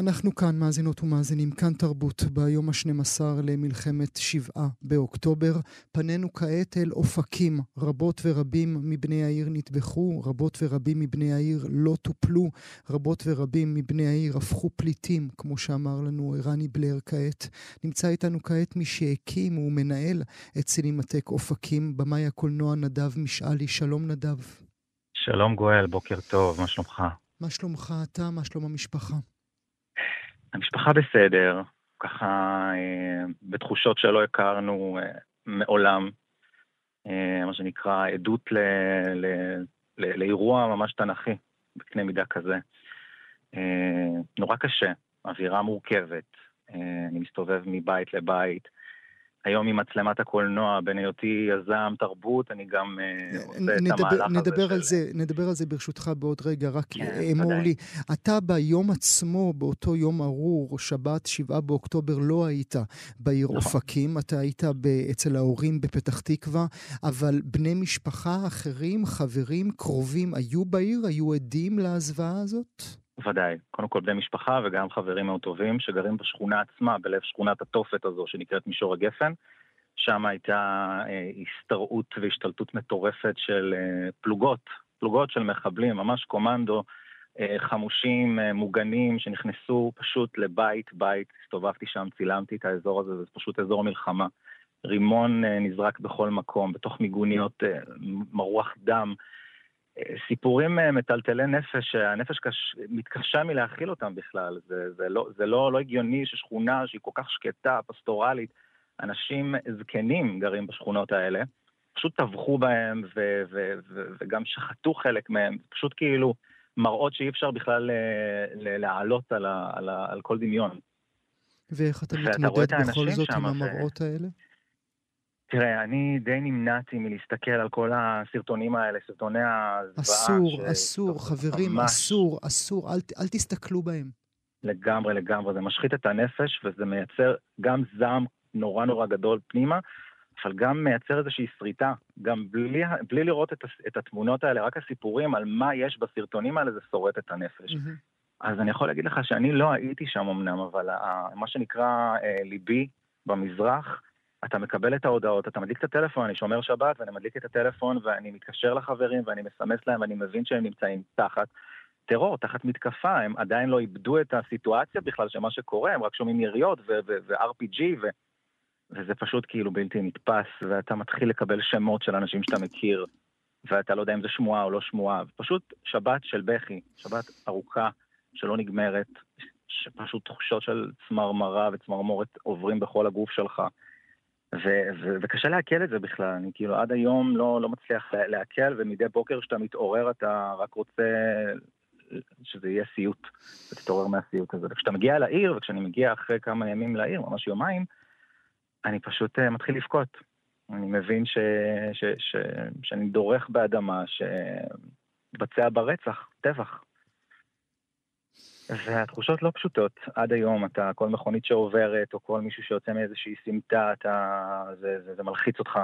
אנחנו כאן, מאזינות ומאזינים, כאן תרבות, ביום ה-12 למלחמת שבעה באוקטובר. פנינו כעת אל אופקים. רבות ורבים מבני העיר נטבחו, רבות ורבים מבני העיר לא טופלו, רבות ורבים מבני העיר הפכו פליטים, כמו שאמר לנו רני בלר כעת. נמצא איתנו כעת מי שהקים ומנהל את סינמטק אופקים, במאי הקולנוע נדב משאלי. שלום נדב. שלום גואל, בוקר טוב, מה שלומך? מה שלומך אתה? מה שלום המשפחה? המשפחה בסדר, ככה אה, בתחושות שלא הכרנו אה, מעולם, אה, מה שנקרא עדות ל, ל, ל, לאירוע ממש תנכי בקנה מידה כזה. נורא קשה, אווירה מורכבת, אני מסתובב מבית לבית. היום עם מצלמת הקולנוע, בין היותי יזם תרבות, אני גם uh, עושה נדבר, את המהלך נדבר הזה. על של... זה. נדבר על זה ברשותך בעוד רגע, רק כן, אמור לי, אתה ביום עצמו, באותו יום ארור, שבת, שבעה באוקטובר, לא היית בעיר נכון. אופקים, אתה היית אצל ההורים בפתח תקווה, אבל בני משפחה אחרים, חברים, קרובים, היו בעיר? היו עדים להזוועה הזאת? ודאי. קודם כל בני משפחה וגם חברים מאוד טובים שגרים בשכונה עצמה, בלב שכונת התופת הזו שנקראת מישור הגפן. שם הייתה אה, השתרעות והשתלטות מטורפת של אה, פלוגות, פלוגות של מחבלים, ממש קומנדו, אה, חמושים, אה, מוגנים, שנכנסו פשוט לבית, בית, הסתובבתי שם, צילמתי את האזור הזה, זה פשוט אזור מלחמה. רימון אה, נזרק בכל מקום, בתוך מיגוניות אה, מרוח דם. סיפורים אה, מטלטלי נפש, שהנפש קש... מתקשה מלהכיל אותם בכלל. זה, זה, לא, זה לא, לא הגיוני ששכונה שהיא כל כך שקטה, פסטורלית, אנשים זקנים גרים בשכונות האלה, פשוט טבחו בהם ו, ו, ו, וגם שחטו חלק מהם, פשוט כאילו מראות שאי אפשר בכלל אה, להעלות על, על, על כל דמיון. ואיך אתה מתמודד בכל זאת עם המראות ו... האלה? תראה, אני די נמנעתי מלהסתכל על כל הסרטונים האלה, סרטוני הזוועה. אסור, ש... אסור, חברים, ממש... אסור, אסור, אל, אל תסתכלו בהם. לגמרי, לגמרי. זה משחית את הנפש וזה מייצר גם זעם נורא נורא גדול פנימה, אבל גם מייצר איזושהי שריטה. גם בלי, בלי לראות את, את התמונות האלה, רק הסיפורים על מה יש בסרטונים האלה, זה שורט את הנפש. Mm-hmm. אז אני יכול להגיד לך שאני לא הייתי שם אמנם, אבל מה שנקרא אה, ליבי במזרח, אתה מקבל את ההודעות, אתה מדליק את הטלפון, אני שומר שבת ואני מדליק את הטלפון ואני מתקשר לחברים ואני מסמס להם ואני מבין שהם נמצאים תחת טרור, תחת מתקפה, הם עדיין לא איבדו את הסיטואציה בכלל של מה שקורה, הם רק שומעים יריות ו-RPG ו- וזה פשוט כאילו בלתי נתפס, ואתה מתחיל לקבל שמות של אנשים שאתה מכיר, ואתה לא יודע אם זה שמועה או לא שמועה, פשוט שבת של בכי, שבת ארוכה שלא נגמרת, שפשוט תחושות של צמרמרה וצמרמורת עוברים בכל הגוף שלך. ו- ו- וקשה לעכל את זה בכלל, אני כאילו עד היום לא, לא מצליח לעכל, ומדי בוקר כשאתה מתעורר אתה רק רוצה שזה יהיה סיוט, ותתעורר מהסיוט הזה. וכשאתה מגיע לעיר, וכשאני מגיע אחרי כמה ימים לעיר, ממש יומיים, אני פשוט uh, מתחיל לבכות. אני מבין ש- ש- ש- שאני דורך באדמה שבצע ברצח, טבח. והתחושות לא פשוטות. עד היום אתה, כל מכונית שעוברת, או כל מישהו שיוצא מאיזושהי סמטה, אתה, זה, זה, זה מלחיץ אותך.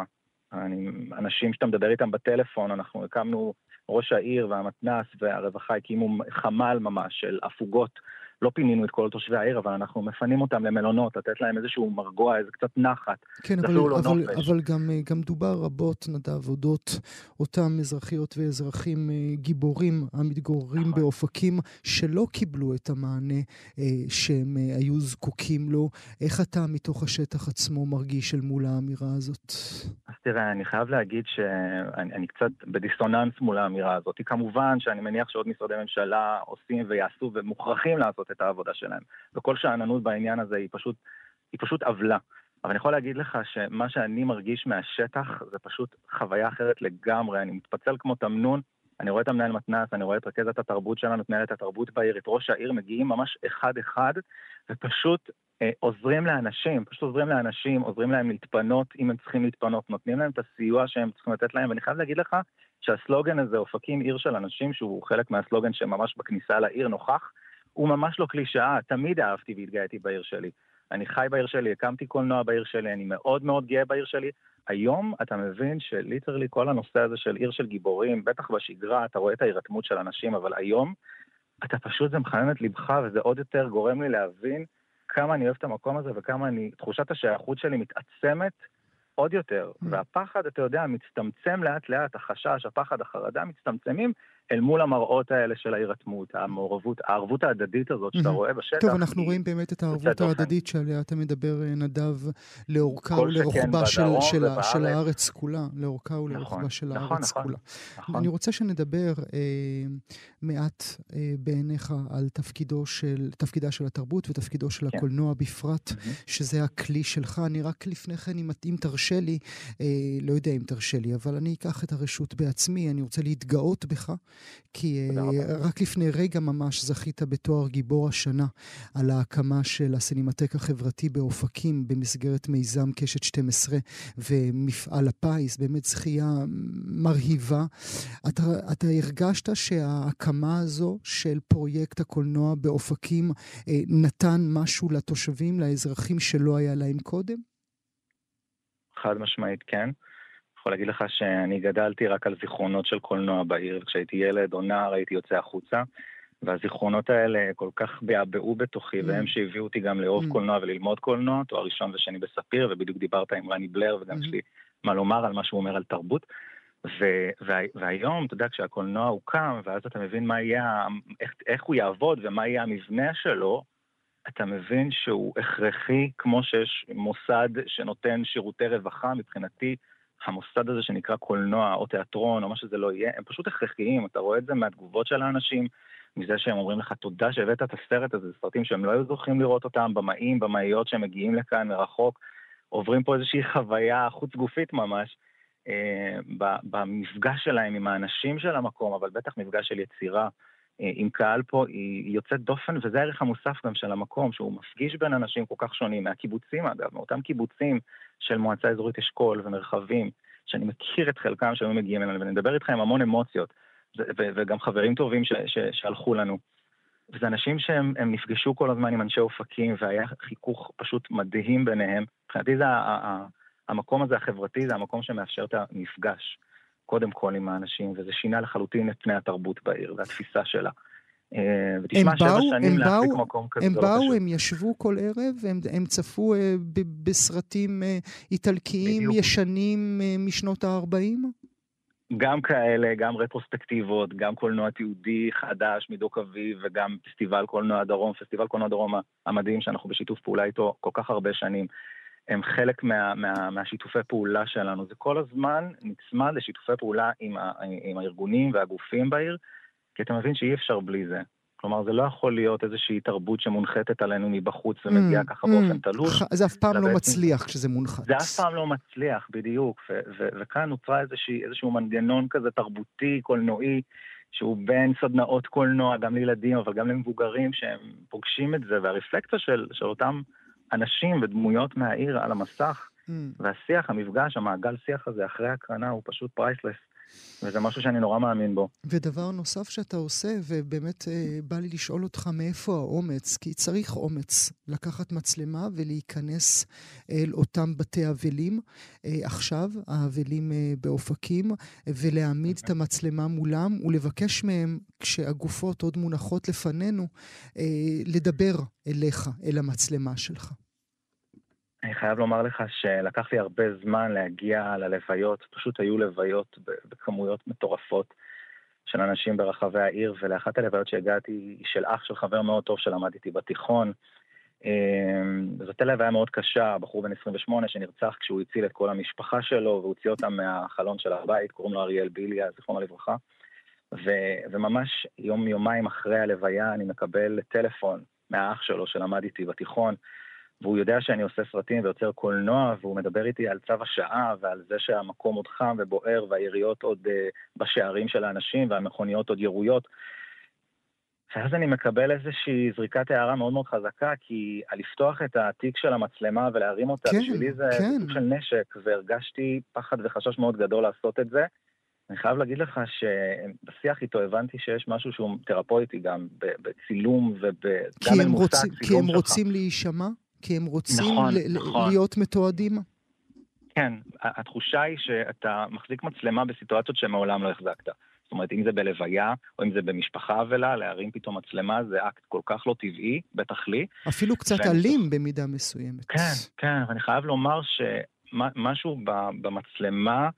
אני, אנשים שאתה מדבר איתם בטלפון, אנחנו הקמנו, ראש העיר והמתנ"ס והרווחה הקימו חמ"ל ממש של הפוגות לא פינינו את כל תושבי העיר, אבל אנחנו מפנים אותם למלונות, לתת להם איזשהו מרגוע, איזה קצת נחת. כן, אבל, לא אבל, אבל גם, גם דובר רבות, נדב, אודות אותם אזרחיות ואזרחים אה, גיבורים המתגוררים נכון. באופקים, שלא קיבלו את המענה אה, שהם אה, היו זקוקים לו. איך אתה מתוך השטח עצמו מרגיש אל מול האמירה הזאת? אז תראה, אני חייב להגיד שאני קצת בדיסוננס מול האמירה הזאת. כמובן שאני מניח שעוד משרדי ממשלה עושים ויעשו ומוכרחים לעשות לעשות את העבודה שלהם. וכל שאננות בעניין הזה היא פשוט, היא פשוט עוולה. אבל אני יכול להגיד לך שמה שאני מרגיש מהשטח זה פשוט חוויה אחרת לגמרי. אני מתפצל כמו תמנון, אני רואה את המנהל מתנ"ס, אני רואה את רכזת התרבות שלנו, את מנהלת התרבות בעיר, את ראש העיר, מגיעים ממש אחד-אחד, ופשוט אה, עוזרים לאנשים, פשוט עוזרים לאנשים, עוזרים להם להתפנות אם הם צריכים להתפנות, נותנים להם את הסיוע שהם צריכים לתת להם, ואני חייב להגיד לך שהסלוגן הזה, אופקים עיר של אנשים, שהוא חלק מהסלוגן שממש בכניסה לעיר נוכח, הוא ממש לא קלישאה, תמיד אהבתי והתגאיתי בעיר שלי. אני חי בעיר שלי, הקמתי קולנוע בעיר שלי, אני מאוד מאוד גאה בעיר שלי. היום אתה מבין שליטרלי כל הנושא הזה של עיר של גיבורים, בטח בשגרה, אתה רואה את ההירתמות של אנשים, אבל היום אתה פשוט, זה מחמם את ליבך, וזה עוד יותר גורם לי להבין כמה אני אוהב את המקום הזה וכמה אני, תחושת השייכות שלי מתעצמת עוד יותר. Mm. והפחד, אתה יודע, מצטמצם לאט לאט, החשש, הפחד, החרדה מצטמצמים אל מול המראות האלה של ההירתמות, המעורבות, הערבות ההדדית הזאת שאתה רואה בשטח. טוב, אנחנו רואים באמת את הערבות ההדדית שעליה אתה מדבר, אה, נדב, לאורכה ולרוחבה של, של, של הארץ כולה, לאורכה ולרוחבה נכון, של נכון, הארץ נכון, כולה. נכון. אני רוצה שנדבר אה, מעט אה, בעיניך על תפקידו של, תפקידה של התרבות ותפקידו של כן. הקולנוע בפרט, mm-hmm. שזה הכלי שלך. אני רק לפני כן, אם, אם תרשה לי, אה, לא יודע אם תרשה לי, אבל אני אקח את הרשות בעצמי, אני רוצה להתגאות בך. כי uh, רק לפני רגע ממש זכית בתואר גיבור השנה על ההקמה של הסינמטק החברתי באופקים במסגרת מיזם קשת 12 ומפעל הפיס, באמת זכייה מרהיבה. אתה, אתה הרגשת שההקמה הזו של פרויקט הקולנוע באופקים uh, נתן משהו לתושבים, לאזרחים שלא היה להם קודם? חד משמעית כן. יכול להגיד לך שאני גדלתי רק על זיכרונות של קולנוע בעיר, וכשהייתי ילד או נער הייתי יוצא החוצה, והזיכרונות האלה כל כך בעבעו בתוכי, mm. והם שהביאו אותי גם לאהוב mm. קולנוע וללמוד קולנוע, תואר ראשון ושני בספיר, ובדיוק דיברת עם רני בלר, וגם mm. יש לי מה לומר על מה שהוא אומר על תרבות. ו- וה- והיום, אתה יודע, כשהקולנוע הוקם, ואז אתה מבין מה יהיה, איך, איך הוא יעבוד ומה יהיה המבנה שלו, אתה מבין שהוא הכרחי, כמו שיש מוסד שנותן שירותי רווחה, מבחינתי המוסד הזה שנקרא קולנוע או תיאטרון או מה שזה לא יהיה, הם פשוט הכרחיים, אתה רואה את זה מהתגובות של האנשים, מזה שהם אומרים לך תודה שהבאת את הסרט הזה, זה סרטים שהם לא היו זוכים לראות אותם, במאים, במאיות שהם מגיעים לכאן מרחוק, עוברים פה איזושהי חוויה חוץ גופית ממש, אה, במפגש שלהם עם האנשים של המקום, אבל בטח מפגש של יצירה. אה, עם קהל פה היא יוצאת דופן, וזה הערך המוסף גם של המקום, שהוא מפגיש בין אנשים כל כך שונים, מהקיבוצים אגב, מאותם קיבוצים של מועצה אזורית אשכול ומרחבים, שאני מכיר את חלקם שהיו מגיעים אלינו, ואני מדבר איתך עם המון אמוציות, וגם חברים טובים ש- ש- שהלכו לנו. וזה אנשים שהם נפגשו כל הזמן עם אנשי אופקים, והיה חיכוך פשוט מדהים ביניהם. מבחינתי זה המקום הזה החברתי, זה המקום שמאפשר את המפגש. קודם כל עם האנשים, וזה שינה לחלוטין את פני התרבות בעיר והתפיסה שלה. אה, ותשמע, שבע שנים להחזיק מקום כזה, הם לא באו, הם ישבו כל ערב, הם, הם צפו uh, ב- בסרטים uh, איטלקיים בדיוק. ישנים uh, משנות ה-40? גם כאלה, גם רטרוספקטיבות, גם קולנוע תיעודי חדש מדוק אביב, וגם פסטיבל קולנוע דרום, פסטיבל קולנוע דרום המדהים שאנחנו בשיתוף פעולה איתו כל כך הרבה שנים. הם חלק מה, מה, מהשיתופי פעולה שלנו. זה כל הזמן נצמד לשיתופי פעולה עם, ה, עם הארגונים והגופים בעיר, כי אתה מבין שאי אפשר בלי זה. כלומר, זה לא יכול להיות איזושהי תרבות שמונחתת עלינו מבחוץ ומגיעה mm, ככה mm, באופן תלוש. זה אף פעם לא מצליח כשזה מונחת. זה אף פעם לא מצליח, בדיוק. וכאן נוצרה איזושהי, איזשהו מנגנון כזה תרבותי, קולנועי, שהוא בין סדנאות קולנוע, גם לילדים, אבל גם למבוגרים, שהם פוגשים את זה, והרפלקציה של, של אותם אנשים ודמויות מהעיר על המסך, mm. והשיח, המפגש, המעגל שיח הזה אחרי הקרנה הוא פשוט פרייסלס. וזה משהו שאני נורא מאמין בו. ודבר נוסף שאתה עושה, ובאמת אה, בא לי לשאול אותך מאיפה האומץ, כי צריך אומץ לקחת מצלמה ולהיכנס אל אותם בתי אבלים, אה, עכשיו, האבלים אה, באופקים, ולהעמיד את המצלמה מולם ולבקש מהם, כשהגופות עוד מונחות לפנינו, אה, לדבר אליך, אל המצלמה שלך. אני חייב לומר לך שלקח לי הרבה זמן להגיע ללוויות, פשוט היו לוויות בכמויות מטורפות של אנשים ברחבי העיר, ולאחת הלוויות שהגעתי היא של אח של חבר מאוד טוב שלמד איתי בתיכון. אמ, זאת לוויה מאוד קשה, בחור בן 28 שנרצח כשהוא הציל את כל המשפחה שלו והוציא אותם מהחלון של הבית, קוראים לו אריאל ביליה, זיכרונו לברכה. ו- וממש יום-יומיים אחרי הלוויה אני מקבל טלפון מהאח שלו שלמד איתי בתיכון, והוא יודע שאני עושה סרטים ויוצר קולנוע, והוא מדבר איתי על צו השעה ועל זה שהמקום עוד חם ובוער והיריות עוד uh, בשערים של האנשים והמכוניות עוד ירויות. ואז אני מקבל איזושהי זריקת הערה מאוד מאוד חזקה, כי על לפתוח את התיק של המצלמה ולהרים אותה, כן, בשבילי זה כן. סוג של נשק, והרגשתי פחד וחשש מאוד גדול לעשות את זה. אני חייב להגיד לך שבשיח איתו הבנתי שיש משהו שהוא תרפויטי גם, בצילום וגם אל מוצא הצילום שלך. כי הם רוצים להישמע? כי הם רוצים נכון, נכון. להיות מתועדים? כן, התחושה היא שאתה מחזיק מצלמה בסיטואציות שמעולם לא החזקת. זאת אומרת, אם זה בלוויה, או אם זה במשפחה אבלה, להרים פתאום מצלמה זה אקט כל כך לא טבעי, בטח לי. אפילו קצת ואני... אלים במידה מסוימת. כן, כן, ואני חייב לומר שמשהו במצלמה,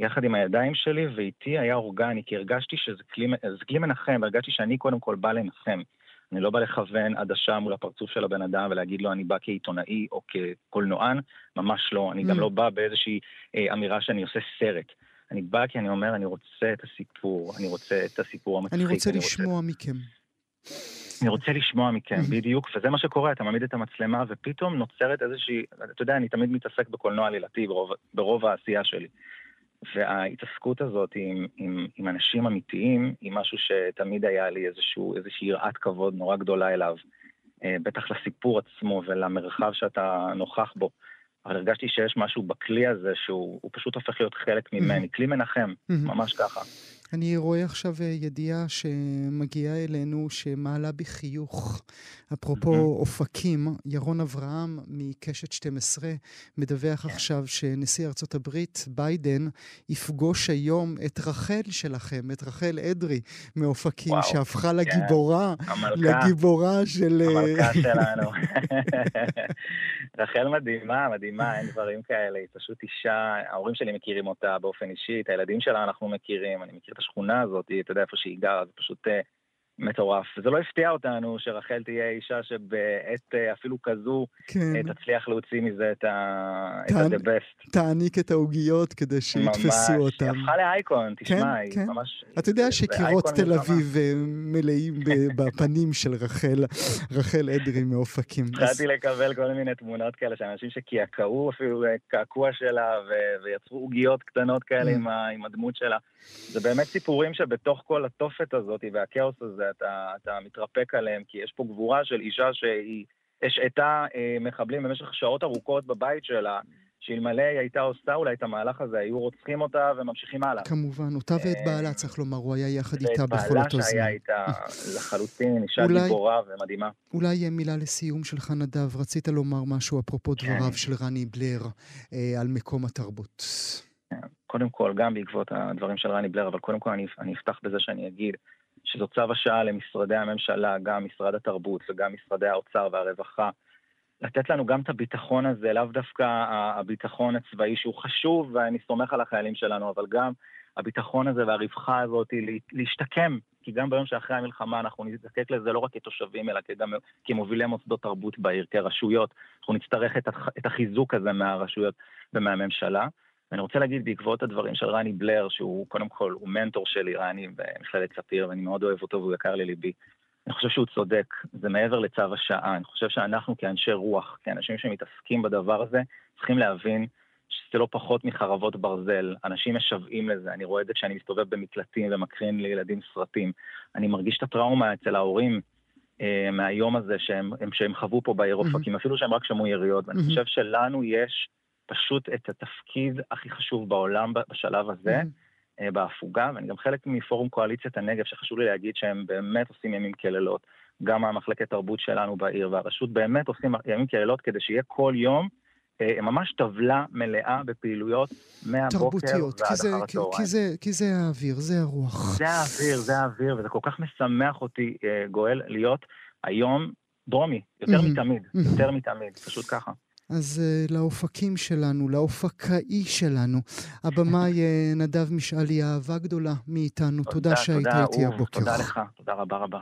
יחד עם הידיים שלי ואיתי היה אורגני, כי הרגשתי שזה כלי, כלי מנחם, הרגשתי שאני קודם כל בא לנחם. אני לא בא לכוון עדשה מול הפרצוף של הבן אדם ולהגיד לו אני בא כעיתונאי או כקולנוען, ממש לא. אני mm. גם לא בא באיזושהי אה, אמירה שאני עושה סרט. אני בא כי אני אומר, אני רוצה את הסיפור, אני רוצה את הסיפור המצחיק. אני רוצה אני לשמוע רוצה... מכם. אני רוצה לשמוע מכם, בדיוק, וזה מה שקורה, אתה מעמיד את המצלמה ופתאום נוצרת איזושהי, אתה יודע, אני תמיד מתעסק בקולנוע עלילתי ברוב, ברוב העשייה שלי. וההתעסקות הזאת עם, עם, עם אנשים אמיתיים היא משהו שתמיד היה לי איזשהו, איזושהי יראת כבוד נורא גדולה אליו. אה, בטח לסיפור עצמו ולמרחב שאתה נוכח בו. אבל הרגשתי שיש משהו בכלי הזה שהוא פשוט הופך להיות חלק ממני, כלי מנחם, ממש ככה. אני רואה עכשיו אה, ידיעה שמגיעה אלינו שמעלה בי חיוך. אפרופו אופקים, ירון אברהם מקשת 12 מדווח כן. עכשיו שנשיא ארצות הברית, ביידן, יפגוש היום את רחל שלכם, את רחל אדרי מאופקים, וואו, שהפכה כן. לגיבורה, המלכה, לגיבורה של... אה, המלכה שלנו. רחל מדהימה, מדהימה, אין דברים כאלה, היא פשוט אישה, ההורים שלי מכירים אותה באופן אישי, את הילדים שלה אנחנו מכירים, אני מכיר השכונה הזאת, אתה יודע איפה שהיא גרה, זה פשוט uh, מטורף. זה לא הפתיע אותנו שרחל תהיה אישה שבעת uh, אפילו כזו כן. uh, תצליח להוציא מזה את ה-the best. תעניק את העוגיות כדי שיתפסו אותם. ממש, היא הפכה לאייקון, תשמע, כן, היא כן. ממש... אתה יודע שקירות תל אביב מלאים בפנים של רחל, רחל אדרי מאופקים. התחלתי לקבל כל מיני תמונות כאלה של אנשים שקעקעו אפילו קעקוע שלה ויצרו עוגיות קטנות כאלה mm. עם הדמות שלה. זה באמת סיפורים שבתוך כל התופת הזאת והכאוס הזה אתה, אתה מתרפק עליהם, כי יש פה גבורה של אישה שהיא השעתה אה, מחבלים במשך שעות ארוכות בבית שלה. שאלמלא היא הייתה עושה אולי את המהלך הזה, היו רוצחים אותה וממשיכים הלאה. כמובן, אותה ואת אה, בעלה, צריך לומר, הוא היה יחד איתה בכל אותו זמן. ואת בעלה שהיה איתה לחלוטין, אישה אולי, גיבורה ומדהימה. אולי מילה לסיום שלך, נדב, רצית לומר משהו אפרופו כן. דבריו של רני בלר אה, על מקום התרבות. קודם כל, גם בעקבות הדברים של רני בלר, אבל קודם כל אני, אני אפתח בזה שאני אגיד שזו צו השעה למשרדי הממשלה, גם משרד התרבות וגם משרדי האוצר והרווחה, לתת לנו גם את הביטחון הזה, לאו דווקא הביטחון הצבאי שהוא חשוב, ואני סומך על החיילים שלנו, אבל גם הביטחון הזה והרווחה הזאת להשתקם, כי גם ביום שאחרי המלחמה אנחנו נזדקק לזה לא רק כתושבים, אלא גם כמובילי מוסדות תרבות בעיר, כרשויות. אנחנו נצטרך את החיזוק הזה מהרשויות ומהממשלה. ואני רוצה להגיד בעקבות הדברים של רני בלר, שהוא קודם כל, הוא מנטור שלי, רני במכללת ספיר, ואני מאוד אוהב אותו והוא יקר לליבי. אני חושב שהוא צודק, זה מעבר לצו השעה. אני חושב שאנחנו כאנשי רוח, כאנשים שמתעסקים בדבר הזה, צריכים להבין שזה לא פחות מחרבות ברזל. אנשים משוועים לזה, אני רואה את זה כשאני מסתובב במקלטים ומקרין לילדים סרטים. אני מרגיש את הטראומה אצל ההורים אה, מהיום הזה שהם, שהם חוו פה בעיר אופקים, mm-hmm. אפילו שהם רק שמעו יריות. ואני mm-hmm. חושב שלנו יש... פשוט את התפקיד הכי חשוב בעולם בשלב הזה, mm-hmm. בהפוגה, ואני גם חלק מפורום קואליציית הנגב, שחשוב לי להגיד שהם באמת עושים ימים כלילות. גם המחלקת תרבות שלנו בעיר והרשות באמת עושים ימים כלילות כדי שיהיה כל יום אה, ממש טבלה מלאה בפעילויות מהבוקר ועד אחר הצהריים. כי, זה, כי זה האוויר, זה הרוח. זה האוויר, זה האוויר, וזה כל כך משמח אותי, אה, גואל, להיות היום דרומי, יותר mm-hmm. מתמיד, mm-hmm. יותר מתמיד, פשוט ככה. אז uh, לאופקים שלנו, לאופקאי שלנו, הבמאי uh, נדב משאלי, אהבה גדולה מאיתנו. תודה, תודה שהיית איתי הבוקר. תודה לך, תודה רבה רבה.